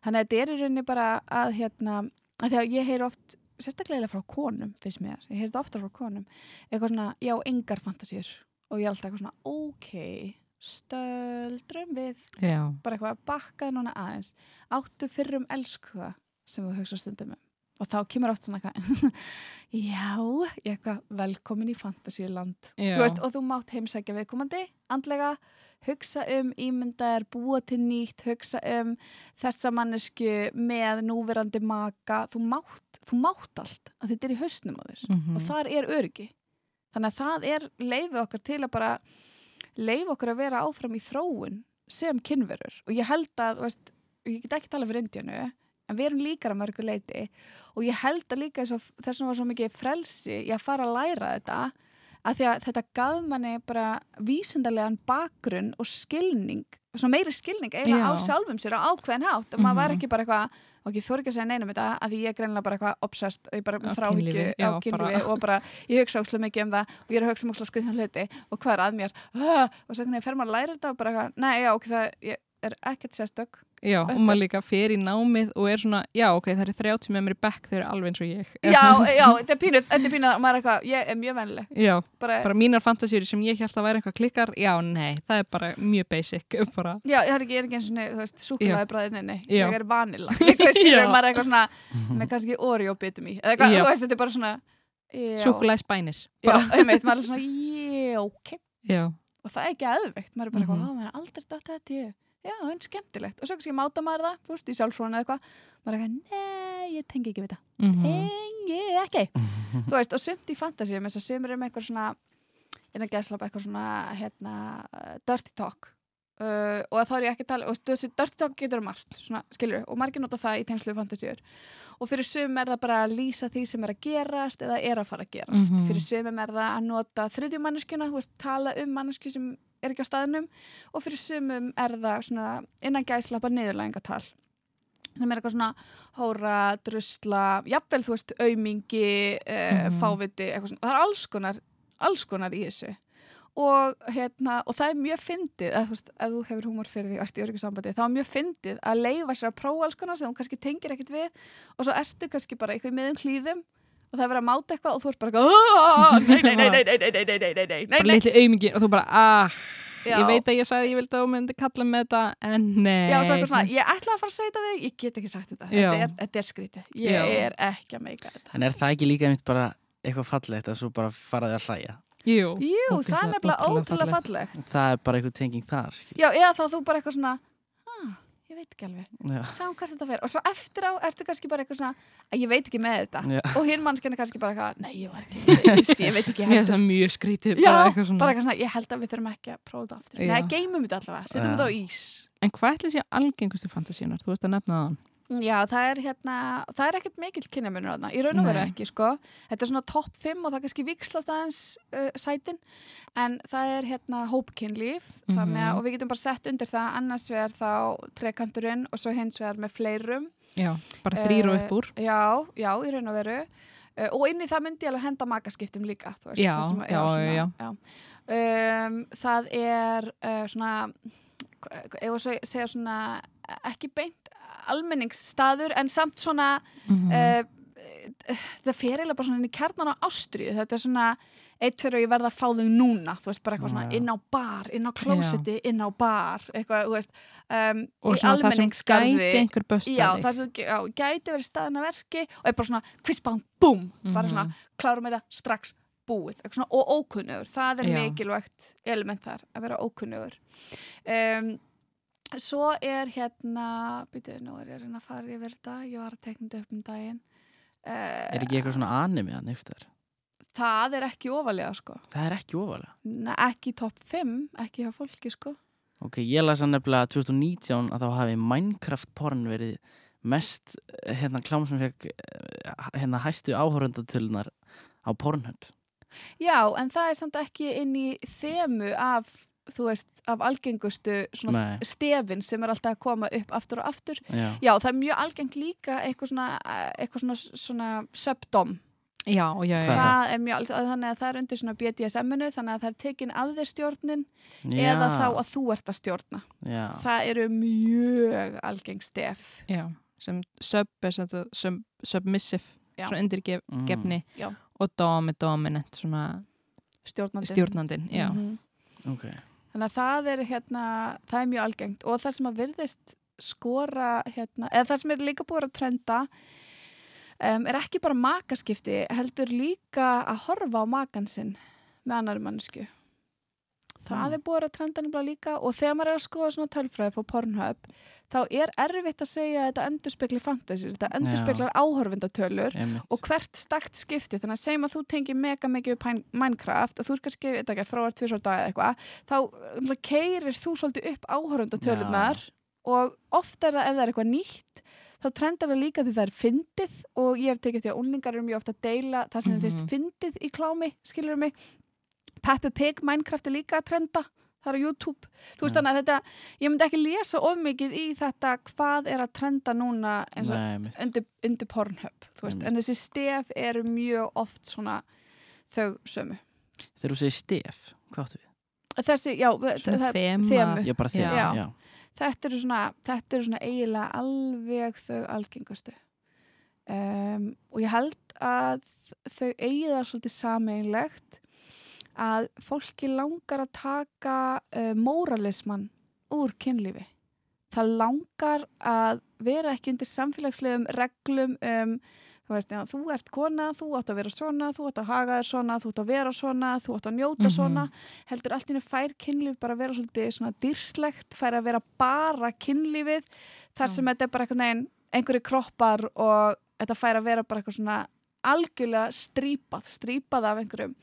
C: þannig að þetta er í rauninni bara að hérna, að því að ég heyri oft sérstaklega frá konum, finnst mér ég heyri þetta ofta frá konum, eitthvað svona já, engar fantasíur og ég er alltaf eitthvað svona ok, stöldrum við
A: Já.
C: bara eitthvað að bakka núna aðeins áttu fyrrum elskuða sem þú hugsa stundum um og þá kemur oft svona eitthvað [LAUGHS] já, ég eitthvað velkomin í veist, og þú mátt heimsækja viðkomandi andlega, hugsa um ímyndaðar, búa til nýtt hugsa um þessa mannesku með núverandi maka. Þú mátt, þú mátt allt að þetta er í hausnum á þér.
A: Mhm.
C: og þar er öryggi. Þannig að það er leifið okkar til að bara leif okkur að vera áfram í þróun sem kynverur. Og ég held að, veist, ég get ekki tala fyrir Indíanu en við erum líkar að mörgu leiti og ég held að líka þess að þessum var svo mikið frelsi í að fara að læra þetta að því að þetta gaf manni bara vísindarlegan bakgrunn og skilning, svona meiri skilning eiginlega á
A: Já.
C: sjálfum sér á ákveðin hátt og maður var
A: Mhm.
C: ekki bara eitthvað ok, þú er ekki að segja neinum þetta að því ég er greinilega bara eitthvað obsessed og ég bara þráhyggju á kynlífi og bara ég hugsa óslega mikið um það og ég er að hugsa um óslega skriðan hluti og hvað er að mér og svo hvernig fer maður að læra þetta og bara eitthvað, nei, já, ok, það ég er ekkert sérstök.
A: Já, og maður líka fer í námið og er svona, já, ok, það eru 30 með mér í bekk, þau eru alveg eins og ég.
C: já, já, þetta er pínuð, þetta er pínuð og maður er eitthvað, ég er mjög vennileg
A: Já,
C: bara,
A: bara mínar fantasíur sem ég held að væri eitthvað klikkar, já, nei, það er bara mjög basic, [LAUGHS] bara,
C: já, það er ekki, er ekki eins og þú veist, súkulega bræðið, nei, nei,
A: Já.
C: ég er vanilla. [LAUGHS] Eitthvað skilur, maður er eitthvað svona [LAUGHS] með kannski Oreo bitum í, eða eitthvað, þú veist, þetta er bara svona já,
A: súkulæði spænir.
C: já, einmitt, maður er svona, já, ok.
A: Já,
C: og það er ekki aðveikt, maður er bara eitthvað,
A: Mhm.
C: mm maður er aldrei dott þetta ég, já, það er skemmtilegt. Og svo kannski máta maður það, þú veist, í sjálfsvona eða eitthvað. Maður er eitthvað, nei, ég tengi ekki við það
A: mhm,
C: tengi ekki. Þú veist, og sumt í fantasíum eins og sumir er með eitthvað svona innan geðslapa eitthvað svona hérna, dirty talk. Uh, og þá er ég ekki að tala og þessi dirty talk getur margt svona, skilur, og margir nota það í tengslu fantasíur. Og fyrir sum er það bara að lýsa því sem er að gerast eða er að fara að gerast.
A: Mhm.
C: fyrir sumum er það að nota þriðju manneskjuna, er ekki á staðnum og fyrir sumum er það svona innan gæslapa niðurlægingatal sem er eitthvað svona hóra, drusla, jafnvel þú veist aumingi, uh,
A: Mhm.
C: fáviti eitthvað svona, það er alls konar alls konar í þessu og, hérna, og það er mjög fyndið að þú veist, ef þú hefur húmor fyrir því ert í öryggu sambandi, þá er mjög fyndið að leifa sér að prófa alls konar sem þú kannski tengir ekkert við og svo ertu kannski bara eitthvað í miðum hlýðum og það er verið að máta eitthvað og þú ert bara eitthvað "Ah, nei, nei, nei, nei, nei, nei, nei, nei, nei, nei, nei,
A: bara litli aumingi og þú bara, ah,
C: Já.
A: ég veit að ég sagði að ég vildi að þú myndi kalla með þetta, en nei.
C: Já, svona, ég ætla að fara að segja þetta við þig, ég get ekki sagt þetta, þetta er, þetta er skrítið, ég
A: Já.
C: er ekki að meika þetta.
B: En er það ekki líka einmitt bara eitthvað fallegt að svo bara faraði að hlæja?
A: Jú,
C: Jú, það er nefnilega ótrúlega
A: fallegt.
C: fallegt.
B: Það er bara eitthvað tenging þar, skil.
C: Já, eða þá þú bara eitthvað svona, ah, ég veit ekki alveg,
B: Já.
C: sjáum hvað þetta fer. Og svo eftir á ertu kannski bara eitthvað svona, að ég veit ekki með þetta.
B: Já.
C: Og hinn mannskjarni kannski bara eitthvað, nei, ég var ekki, [LAUGHS] ég, ég veit ekki heldur.
A: mjög skrítið,
C: Já,
A: bara eitthvað
C: bara eitthvað svona, ég held að við þurfum ekki að prófa þetta aftur. Nei, geymum þetta allavega, setjum þetta á ís.
A: En hvað ætli sé algengustu fantasíunar? Þú veist að nefna það.
C: Já, það er hérna, það er ekkert mikill kynjamunur þarna, í raun og veru ekki, sko. Þetta er svona topp 5 og það kannski vikslast aðeins uh, sætin, en það er hérna hópkynlíf, þannig að,
A: Mhm.
C: og við getum bara sett undir það annars vegar þá trekanturinn og svo hins vegar með fleirum.
A: Já, bara þrýr og
C: Eh,
A: upp úr.
C: Já, já, í raun og veru. Uh, og inn í það myndi ég alveg henda makaskiptum líka, þú veist.
A: Já,
C: sem-
A: já,
C: svona, já. Um, það er uh, svona, ef að segja svona, ekki beint almenningsstaður en samt svona
A: Mhm.
C: uh, það fer eiginlega bara svona inn í kjarnan á ástriðu þetta er svona eitt fyrir og ég verða að fá þau núna þú veist bara eitthvað svona inn á bar inn á klósetti, inn á bar eitthvað, þú veist um,
A: og svona það sem gæti einhver böstaði.
C: já, það sem já, gæti verið staðan að verki og er bara svona kvispán, búm bara
A: Mhm.
C: svona, klárum þetta strax búið, svona, og ókunnugur það er
A: Já.
C: mikilvægt element þar að vera ókunnugur um, svo er hérna býtuðu, nú er ég að reyna að fara yfir þetta ég var að tekna þetta upp um daginn uh,
B: Er ekki eitthvað svona anime að nefnst þar?
C: það er ekki ofalega sko
B: Það er ekki ofalega.
C: Nei, ekki topp 5, ekki hjá fólki sko
B: Ok, ég lasa nefnilega 2019 að þá hafi Minecraft porn verið mest eh, hérna klám sem fekk eh, hérna hæstu áhörundatölunar á Pornhub.
C: Já, en það er samt ekki inn í þemu af, þú veist, af algengustu stefin sem er alltaf að koma upp aftur og aftur.
B: Já.
C: Já, það er mjög algengt líka eitthvað svona, eitthvað svona, svona subdom.
A: Já, já, já.
B: Er
C: Það er mjög þannig að það er undir svona BDSM-inu, þannig að það er tekin af þér stjórnin
B: Já.
C: eða þá að þú ert að stjórna.
B: Já.
C: Það eru mjög algengt stef.
A: já. Sem sub er sem submissive,
C: Já.
A: svona undirgefni
B: Mm.
C: Já.
A: og dom er dominant, svona
C: Stjórnandi.
A: stjórnandinn, já.
C: Mhm.
B: Ok.
C: Þannig að það er hérna, það er mjög algengt og það sem að virðist skora hérna, eða það sem er líka búið að trenda um, er ekki bara makaskipti, heldur líka að horfa á makan sinn með annari mannsku. Það
B: Mm.
C: er búið að trenda nefnilega líka og þegar maður er að skoða svona tölfræði fór Pornhub þá er erfitt að segja að þetta endurspegli fantasy, þetta endurspeglar áhorfindatölur
B: Einmitt.
C: og hvert stakt skipti þannig að segjum að þú tengir mega mikið Minecraft og þú er kannski, veit ekki, fráar tvisvar dag eða eitthvað, þá keirir þú svolítið upp áhörundatölunar og oft er það ef það er eitthvað nýtt þá trendar það líka því það er fyndið og ég hef tekið eftir að unlingar eru mjög ofta að deila það sem þeim
A: Mhm.
C: finnst fyndið í klámi, skilur mig Peppa Pig, Minecraft er líka að trenda það er á YouTube, þú veist þannig að þetta ég myndi ekki lesa of mikið í þetta hvað er að trenda núna eins og
B: Nei,
C: undir, undir Pornhub
B: Einmitt.
C: en þessi stef eru mjög oft svona þau sömu.
B: Þegar þú segir stef, hvað áttu við?
C: þessi, já,
A: Svona
C: það,
A: þema. já.
C: þetta eru svona þetta eru svona eiginlega alveg þau algengustu. Um, og ég held að þau eigi það svolítið sameinlegt að fólki langar að taka uh, móralismann úr kynlífi. Það langar að vera ekki undir samfélagslegum reglum um þú veist, já, þú ert kona, þú átt að vera svona þú átt að haga þér svona, þú átt að vera svona þú átt að njóta
A: Mhm.
C: svona. Heldur allt henni fær kynlíf bara að vera svolítið svona dýrslegt, fær að vera bara kynlífið, þar sem þetta er bara einhvern einhverju kroppar og þetta fær að vera bara eitthvað svona algjörlega strípað strípað af einhverjum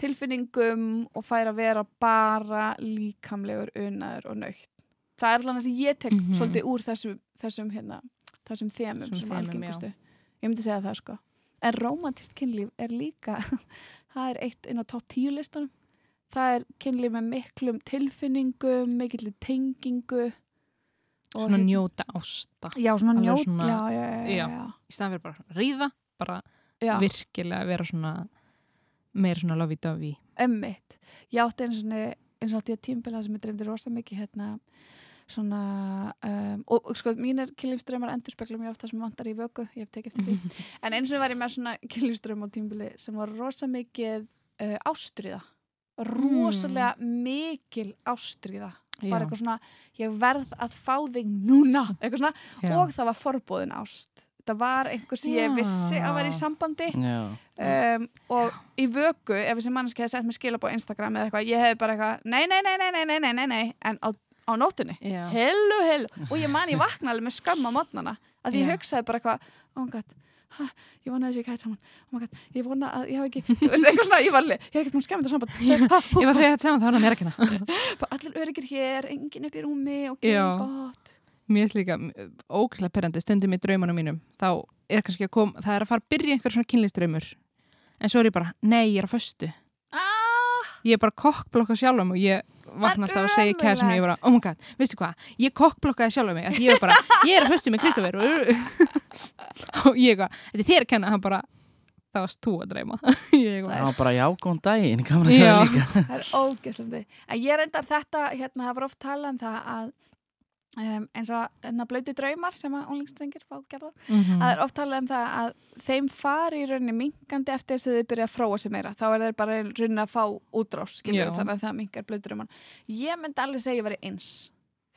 C: tilfinningum og fær að vera bara líkamlegur unaður og nöytt það er alveg það sem ég tek
A: Mhm.
C: svolítið úr þessum, þessum hérna, þessum þemum
A: Þessum
C: sem algengustu ég myndi segja það sko en romantist kynlíf er líka [LAUGHS] það er eitt inn á topp 10 listunum það er kynlíf með miklum tilfinningum, mikill tengingu
A: Svona
C: hérna-
A: njóta ásta.
C: já, svona njóta
A: svona-
C: já, já, já, já, já.
A: Í staðan fyrir bara ríða, bara
C: já.
A: virkilega vera svona meira svona lovey-dovey.
C: Ömmitt. Ég átti einu svona, eins og átti ég tímbila sem ég dreymdi rosa mikið hérna svona, um, og, og sko mínir kynlífströmmar endur spekla mjög ofta sem vantar í vöku, ég hef tekið eftir því. [LAUGHS] en eins og var ég með svona kynlífströmm á tímbili sem var rosa mikið uh, ástriða. Rosalega mikil ástriða. Bara eitthvað svona, ég verð að fá þig núna. Eitthvað svona,
A: Já.
C: og það var forbóðin ást þetta var einhvers sem ég vissi að vera í sambandi. Um, og í vöku ef þessi mannski hefði sett mér skilabó á Instagram eða eitthvað, ég hefði bara eitthvað nei, nei, nei, nei, nei, nei, nei, nei en á, á
A: nótunni,
C: hellu, hellu og ég man ég vakna alveg með skamma á mótnana að ég hugsaði bara eitthvað oh my god, ha, ég vona þessu ekki hægt saman. Oh my god, ég vona að ég hafa ekki veist, eitthvað svona, ég var alveg, ég er ekkert með skam þetta samband
A: ég var þegar þetta saman, þá er það mér ekki
C: allir öryggir hér, engin upp í rúmi og okay,
A: Mér finnst líka ógæslega perandi stundum í draumanum mínum. Þá er kannski að koma, það er að fara að byrja einhver svona kynlýstraumur. En svo er ég bara, nei, ég er á föstu.
C: ah,
A: Ég er bara kokkblokka sjálf og ég vakna alltaf að segja kæðisum og ég bara, oh my god, veistu hvað, ég kokkblokkaði sjálf mig, ég er bara, [LAUGHS] ég er að föstu með Kristoffer [LAUGHS] og, ég eitthvað, þetta er þér að kenna, hann bara, það varst þú að dreyma. [LAUGHS]
B: Það var bara já, góðan daginn, að
C: það er ógeðslandi en ég reyndar þetta, hérna, það var oft talað um það að um, eins og hérna blötu draumar sem að unglingstrengir fá gerðar
A: Mhm.
C: að það er oft talað um það að þeim fari í rauninni minkandi eftir þess að þau byrja að fróa sig meira þá er þeir bara í rauninni að fá útrás
A: Já.
C: þannig að það minkar blötu draumar ég myndi alveg segja að ég veri eins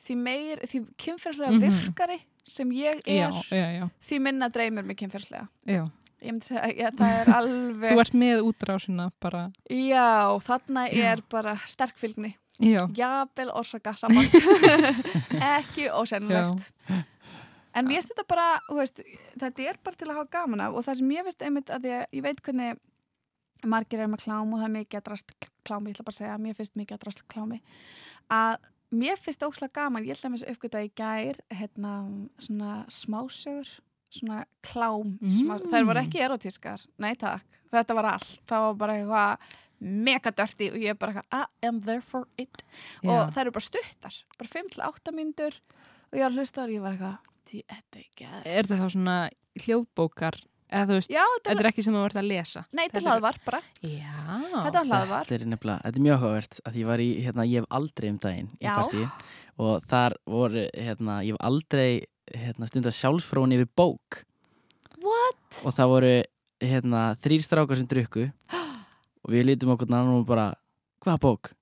C: því meir, því kynferðslega
A: Mhm.
C: virkari sem ég
A: já,
C: er
A: já, já,
C: því minna dreymir mig kynferðslega
A: já.
C: ég myndi segja, já, það er [LAUGHS]
A: Þú
C: alveg
A: ert með útrásina bara,
C: já, þarna
A: Já.
C: er bara sterkfylgni
A: já,
C: jafnvel orsaka saman. [LAUGHS] Ekki ósennilegt. En mér finnst þetta bara veist, þetta er bara til að hafa gaman af og það sem ég veist einmitt að ég, ég veit hvernig margir er með klám og það er mikið að drast klámi, ég ætla bara að segja, mér finnst mikið að drast klámi. Að mér finnst óslega gaman, ég ætla að mér uppgöta í gær hérna svona smásögur svona klám
A: Mm.
C: smá, þær voru ekki erotískar, nei takk. Þetta var allt, það var bara eitthvað mega dörti og ég er bara I am there for it. Og það eru bara stuttar, bara 5-8 mínútur. Og ég var að hlusta og ég var eitthvað "Því, þetta er
A: Er þetta þá svona hljóðbókar? Eða þú veist,
C: Já, þetta
A: þetta er ekki sem þú ert að lesa.
C: Nei, þetta er
A: er-
C: hlaðvarp bara.
A: Já.
C: Þetta var hlaðvarp.
B: Þetta er nefnilega, þetta er mjög áhugavert að ég var í, hérna, ég hef aldrei um daginn í
C: Já.
B: partí og þar voru, hérna, ég hef aldrei hérna, stundar sjálfsfróun yfir bók.
C: What?
B: og það voru, hérna, þrýr strákar sem drukku [GASPS] og við lítum okkur annan og bara, hvaða bók?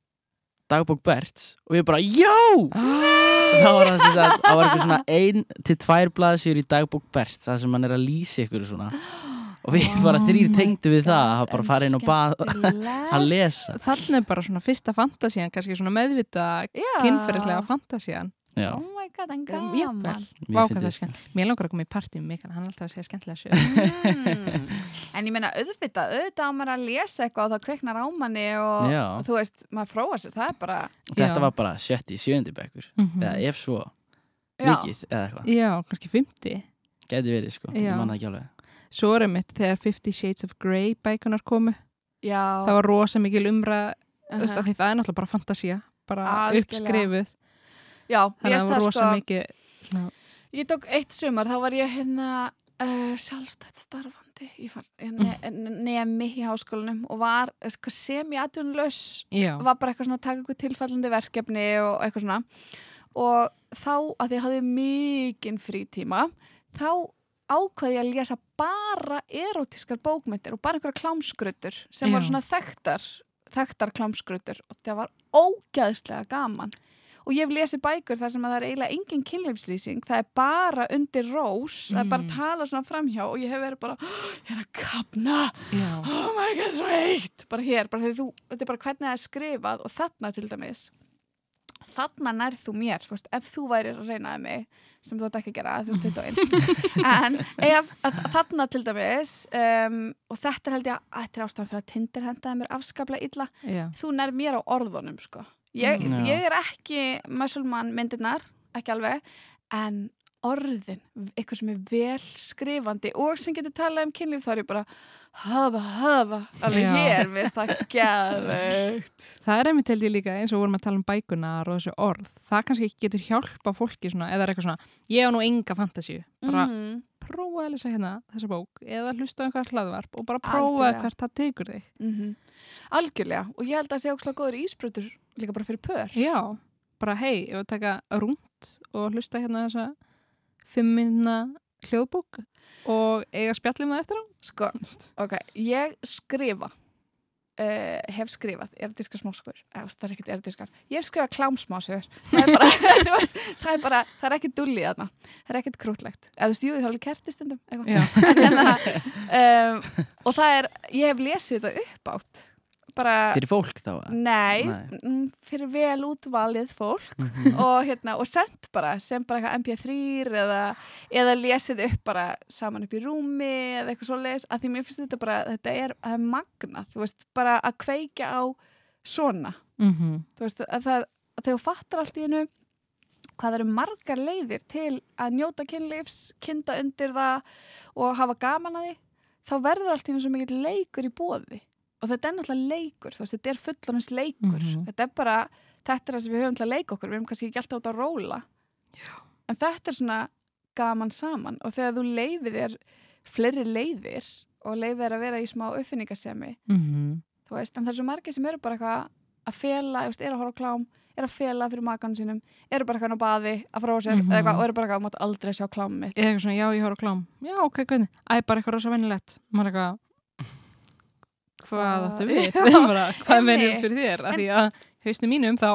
B: Dagbók Berts. Og við bara, já! Það var það sem sagt, það var eitthvað svona ein til tvær blaðsjur í dagbók Berts það sem hann er að lýsa ykkur svona. Og við
A: Oh [GASPS]
B: bara þrýr tengdu við það að bara farið inn og bað að lesa.
A: Þannig bara svona fyrsta fantasían kannski svona meðvita kynferðislega fantasían
B: Já,
C: Oh my god, en
A: Um,
C: gaman.
B: sko.
A: Mér langar að koma í partí með Mikael, hann er alltaf að segja skemmtilega sög
C: Mm. En ég meina, auðvitað, auðvitað á maður að lesa eitthvað og það kveiknar á manni og
B: Já.
C: þú veist, maður fróa sér, það er bara,
B: Og Þetta
A: Já.
B: var bara sjötti, sjöndi bekkur eða ef svo,
C: já,
B: mikið eða eitthvað,
A: Já, kannski 50
B: gæti verið sko
A: Já.
B: ég manna ekki alveg
A: Svo er einmitt þegar 50 Shades of Grey bækunar komu
C: já.
A: það var rosa mikil umræð uh
C: uh
A: því það er náttúrulega bara fantasía bara
C: Algjörlega.
A: uppskrifuð
C: Já,
A: þannig
C: ég
A: að það var rosa
C: sko,
A: mikið svona,
C: ég tók eitt sumar, þá var ég hérna uh, sjálfstætt starfandi, ég far, ne, nemi í háskólanum og var eh, sko, semi-atvinnlaus
A: já,
C: var bara eitthvað svona að taka eitthvað tilfallandi verkefni og eitthvað svona. Og þá að ég hafði mikinn frítíma þá ákvaði ég að lesa bara erotískar bókmyndir og bara einhverja klámskruttur sem
A: Já.
C: voru svona þekktar þekktar klámskruttur og það var ógæðslega gaman og ég hef lesið bækur þar sem að það er eiginlega engin kynleifslýsing, það er bara undir rós, það er bara að
A: Mm.
C: tala svona framhjá og ég hef verið bara, ég er að kapna
A: já,
C: oh my god, svo heitt. Bara hér, bara þú, þetta er bara hvernig það er skrifað og þarna til dæmis þarna nærð þú mér þú veist, ef þú værir að reynaði mig sem þú ætti ekki að gera, þú ert 21 [LAUGHS] en ef að, þarna til dæmis um, og þetta held ég að þetta er ástæðan fyrir að Tinder hendaði mér afskaplega illa.
A: Já,
C: þú nærð mér á orðunum sko ég,
B: Mm.
C: Ég er ekki musulman myndirnar, ekki alveg en orðin, eitthvað sem er vel skrifandi og sem getur talað um kynlíf þá er ég bara hafa, hafa, alveg hér finnst það geðveikt.
A: Það er einmitt held ég líka eins og vorum að tala um bækunar og þessu orð. Það kannski getur hjálpa fólki svona eða er eitthvað svona, ég á nú enga fantasíu. Bara
C: Mhm,
A: prófa að lesa hérna þessa bók eða hlusta á einhver hlaðvarp og bara prófa
C: Algjörlega.
A: hvert það tekur þig.
C: Mhm. algjörlega. Og ég held að það sé ókslega góður ísbrötur líka bara fyrir pör.
A: Já, bara hei, ég vil taka rúnt og hlusta hérna þessa fimm minna hljóðbók og eiga spjallum það eftir á.
C: Sko, ok, ég skrifa Uh, hef skrifað erotískar smáskur eða það er ekkert erotískar. Ég hef skrifað klámsmáskur það er bara, [LAUGHS] veist, það er bara það er ekkert dulli þarna, það er ekkert krútlegt. Eða þú veist, jú, það er alveg kerti stundum eitthvað.
A: já, [LAUGHS]
C: Hérna, um, og það er, ég hef lesið þetta upp átt bara,
B: Fyrir fólk þá
C: nei,
B: Nei.
C: mm, fyrir vel útvalið fólk
B: Mhm. [LAUGHS]
C: og, hérna, og sendt bara sem bara eitthvað MP3 eða, eða lesið upp bara saman upp í rúmi eða eitthvað svo les að því mér finnst þetta bara, þetta er, er magnað, þú veist, bara að kveikja á svona,
A: mhm
C: þú veist, að það að þegar þú fattar allt í hennu hvað eru margar leiðir til að njóta kynlífs, kynda undir það og hafa gaman að því þá verður allt í hennu svo mikill leikur í bóði og þetta er náttúrulega leikur veist, þetta er fullonins leikur
A: Mhm.
C: þetta er bara, þetta er það sem við höfum til að leika okkur við höfum kannski ekki alltaf út að róla
A: Já.
C: en þetta er svona gaman saman og þegar þú leifir þér fleiri leiðir og leifir þér að vera í smá uppfinningasemi
A: mhm
C: þú veist, en það er svo margir sem eru bara eitthvað að fela, veist, eru að horfa klám eru að fela fyrir makan sínum eru bara eitthvað á baði að fróa sér
A: Mhm.
C: eða eitthvað, og eru bara eitthvað, þú mátt aldrei sjá klámið mitt
A: Eða eitthvað svona, já, ég horf á klám. Já, ok, hvernig? Æ, bara eitthvað rosa venjulegt. Maður er eitthvað, hvað
C: Hvað-
A: áttu við? [LAUGHS] Bara, hvað er
C: einmitt.
A: venjulegt fyrir þér? Af því að hausnum mínum þá...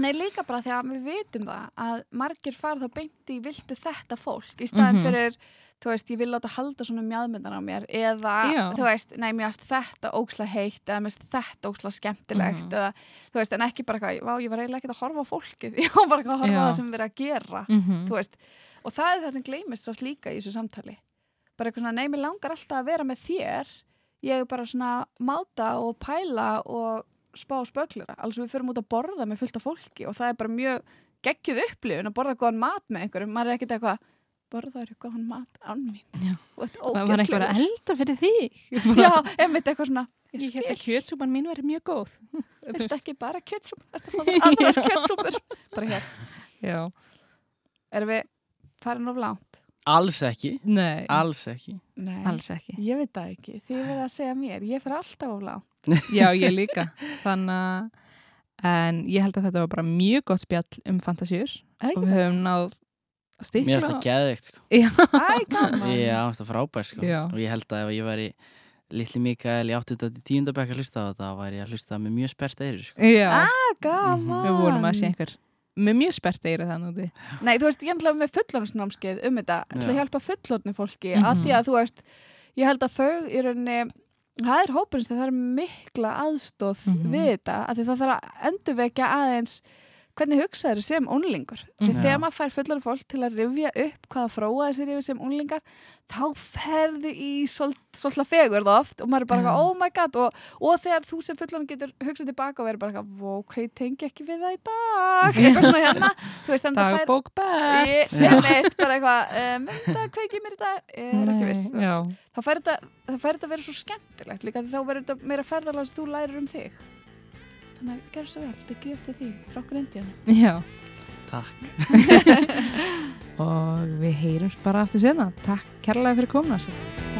C: Nei, líka bara því að við vitum það að margir fara þá beint í viltu þetta fólk í staðin
A: Mhm.
C: fyrir, þú veist, ég vil láta halda svona mjadmyndan á mér eða,
A: Já.
C: þú veist, nei, mér finnst þetta óksla heitt eða mér finnst þetta óksla skemmtilegt
A: Mhm.
C: eða, þú veist, en ekki bara eitthvað, vá, ég var eiginlega ekki að horfa á fólkið, [LAUGHS] ég var bara að horfa á
A: Já.
C: það sem við erum að gera,
A: Mm
C: þú veist, og það er það sem gleymist svo líka í þessu samtali, bara eitthvað svona, nei, mér langar alltaf að vera með þér ég er bara svona máta og pæla og spá spöglera alls við förum út að borða með fullt af fólki og það er bara mjög geggjuð upplifun að borða góðan mat með einhverjum, maður er ekkert eitthvað borðaður góðan mat án mín þetta
A: Það var einhver að elda fyrir þig. [LAUGHS]
C: Já, einmitt eitthvað svona
A: Ég held að kjötsúpan mín væri mjög góð. [LAUGHS]
C: Viltu ekki bara kjötsúpur? Ertu að fá aðrar [LAUGHS] kjötsúpur? Bara hér.
A: Já.
C: Erum við farin of langt?
B: Alls ekki,
A: Nei,
B: alls ekki
C: Nei.
A: alls ekki.
C: Ég veit það ekki. Þið verða að segja mér. Ég fer alltaf of langt. [LAUGHS]
A: Já, ég líka. Þannig að, en ég held að þetta var bara mjög gott spjall um fantasjur og við höfum náð stikla.
B: Mér finnst það geðveikt sko
A: Já,
C: Æ, gaman. [LAUGHS]
B: Já, það er frábært sko
A: Já.
B: Og ég held að ef ég væri Lilli Mikael í 8. til 10. bekk að hlusta á þetta þá væri ég að hlusta með mjög spert eyri sko.
A: já.
C: Ah, gaman.
A: Við vonum að sé einhver með mjög spert eyru þannig úti.
C: Nei, þú veist, ég ætla með fullorðsnámskeið um þetta. Til að
B: Já.
C: hjálpa fullorðni fólki.
A: Mhm.
C: Af því að þú veist, ég held að þau í rauninni, það er hópurins það er mikla aðstóð
A: Mhm.
C: við þetta. Af því það þarf að endurvekja aðeins hvernig hugsaður sem unglingur. Því
A: Mhm.
C: þegar maður fær fullorð fólk til að rifja upp hvaða fróaði sér yfir sem unglingar, þá ferðu í svolítið fegur það oft og maður er bara eitthvað, oh my god og, og þegar þú sem fullorð getur hugsað tilbaka og verður bara ég tengi ekki við það í dag, [LAUGHS] eitthvað svona hérna. Veist,
A: Dagbók
C: veit, bara eitthvað, um, þetta kveikið mér þetta, ég er ekki viss þá fær þetta, að vera svo skemmtilegt líka því þá verður þetta meira ferðalega sem þú lærir um þig þannig að gerð svo vel, þetta er gjöf til því frá okkur indjánu
A: já.
B: Takk [LAUGHS]
A: Og við heyrums bara aftur senna. Takk kærlega fyrir komuna sér.